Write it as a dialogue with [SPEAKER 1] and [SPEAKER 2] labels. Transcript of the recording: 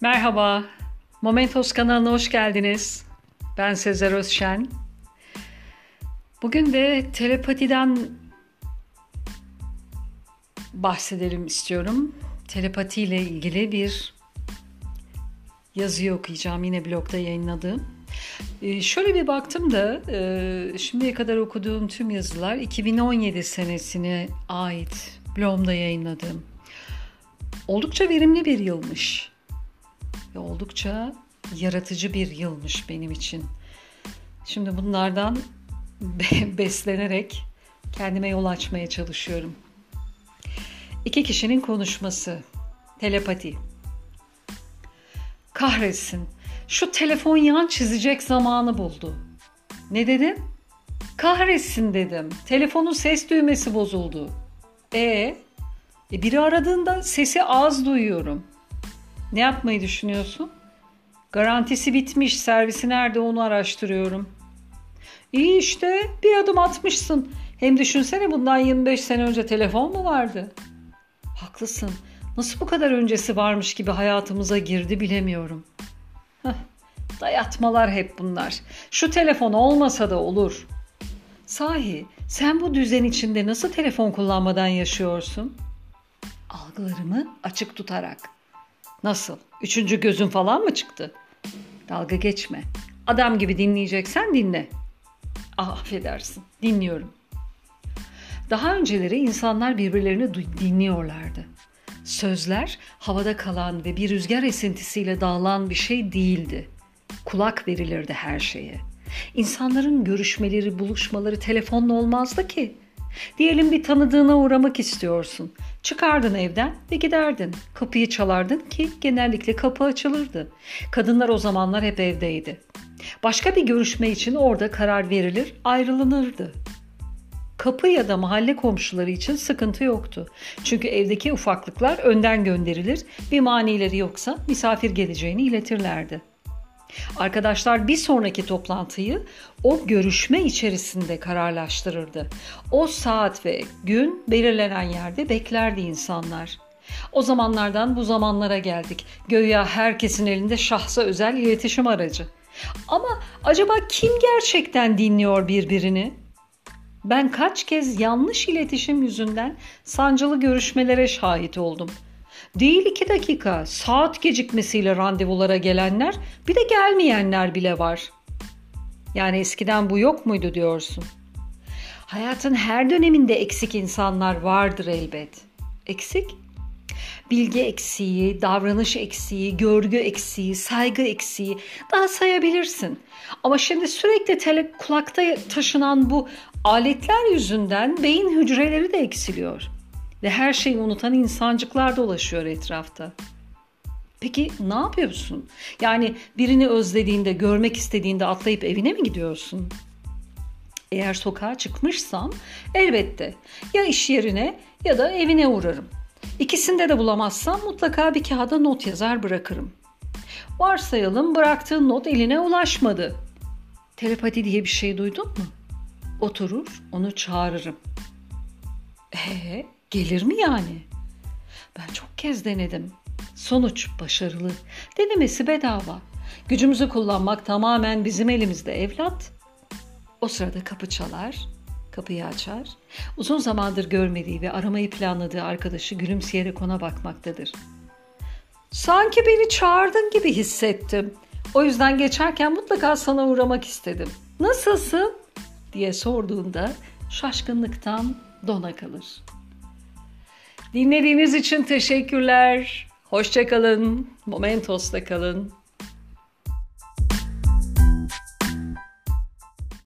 [SPEAKER 1] Merhaba, Momentos kanalına hoş geldiniz. Ben Sezer Özşen. Bugün de telepatiden bahsedelim istiyorum. Telepati ile ilgili bir yazıyı okuyacağım yine blogda yayınladığım. Ee, şöyle bir baktım da e, şimdiye kadar okuduğum tüm yazılar 2017 senesine ait blogumda yayınladığım. Oldukça verimli bir yılmış oldukça yaratıcı bir yılmış benim için. Şimdi bunlardan beslenerek kendime yol açmaya çalışıyorum. İki kişinin konuşması. Telepati. Kahretsin. Şu telefon yan çizecek zamanı buldu. Ne dedim? Kahretsin dedim. Telefonun ses düğmesi bozuldu. E, e biri aradığında sesi az duyuyorum. Ne yapmayı düşünüyorsun? Garantisi bitmiş, servisi nerede onu araştırıyorum. İyi işte bir adım atmışsın. Hem düşünsene bundan 25 sene önce telefon mu vardı? Haklısın. Nasıl bu kadar öncesi varmış gibi hayatımıza girdi bilemiyorum. Heh, dayatmalar hep bunlar. Şu telefon olmasa da olur. Sahi sen bu düzen içinde nasıl telefon kullanmadan yaşıyorsun? Algılarımı açık tutarak. Nasıl? Üçüncü gözün falan mı çıktı? Dalga geçme. Adam gibi dinleyeceksen dinle. Ah affedersin. Dinliyorum. Daha önceleri insanlar birbirlerini dinliyorlardı. Sözler havada kalan ve bir rüzgar esintisiyle dağılan bir şey değildi. Kulak verilirdi her şeye. İnsanların görüşmeleri, buluşmaları telefonla olmazdı ki. Diyelim bir tanıdığına uğramak istiyorsun. Çıkardın evden ve giderdin. Kapıyı çalardın ki genellikle kapı açılırdı. Kadınlar o zamanlar hep evdeydi. Başka bir görüşme için orada karar verilir, ayrılınırdı. Kapı ya da mahalle komşuları için sıkıntı yoktu. Çünkü evdeki ufaklıklar önden gönderilir, bir manileri yoksa misafir geleceğini iletirlerdi. Arkadaşlar bir sonraki toplantıyı o görüşme içerisinde kararlaştırırdı. O saat ve gün belirlenen yerde beklerdi insanlar. O zamanlardan bu zamanlara geldik. Göya herkesin elinde şahsa özel iletişim aracı. Ama acaba kim gerçekten dinliyor birbirini? Ben kaç kez yanlış iletişim yüzünden sancılı görüşmelere şahit oldum. Değil iki dakika, saat gecikmesiyle randevulara gelenler, bir de gelmeyenler bile var. Yani eskiden bu yok muydu diyorsun? Hayatın her döneminde eksik insanlar vardır elbet. Eksik? Bilgi eksiği, davranış eksiği, görgü eksiği, saygı eksiği daha sayabilirsin. Ama şimdi sürekli tele kulakta taşınan bu aletler yüzünden beyin hücreleri de eksiliyor ve her şeyi unutan insancıklar dolaşıyor etrafta. Peki ne yapıyorsun? Yani birini özlediğinde, görmek istediğinde atlayıp evine mi gidiyorsun? Eğer sokağa çıkmışsam elbette ya iş yerine ya da evine uğrarım. İkisinde de bulamazsam mutlaka bir kağıda not yazar bırakırım. Varsayalım bıraktığın not eline ulaşmadı. Telepati diye bir şey duydun mu? Oturur, onu çağırırım. Ee, Gelir mi yani? Ben çok kez denedim. Sonuç başarılı. Denemesi bedava. Gücümüzü kullanmak tamamen bizim elimizde evlat. O sırada kapı çalar, kapıyı açar. Uzun zamandır görmediği ve aramayı planladığı arkadaşı gülümseyerek ona bakmaktadır. Sanki beni çağırdın gibi hissettim. O yüzden geçerken mutlaka sana uğramak istedim. Nasılsın? diye sorduğunda şaşkınlıktan dona kalır. Dinlediğiniz için teşekkürler. Hoşçakalın. Momentos'ta kalın.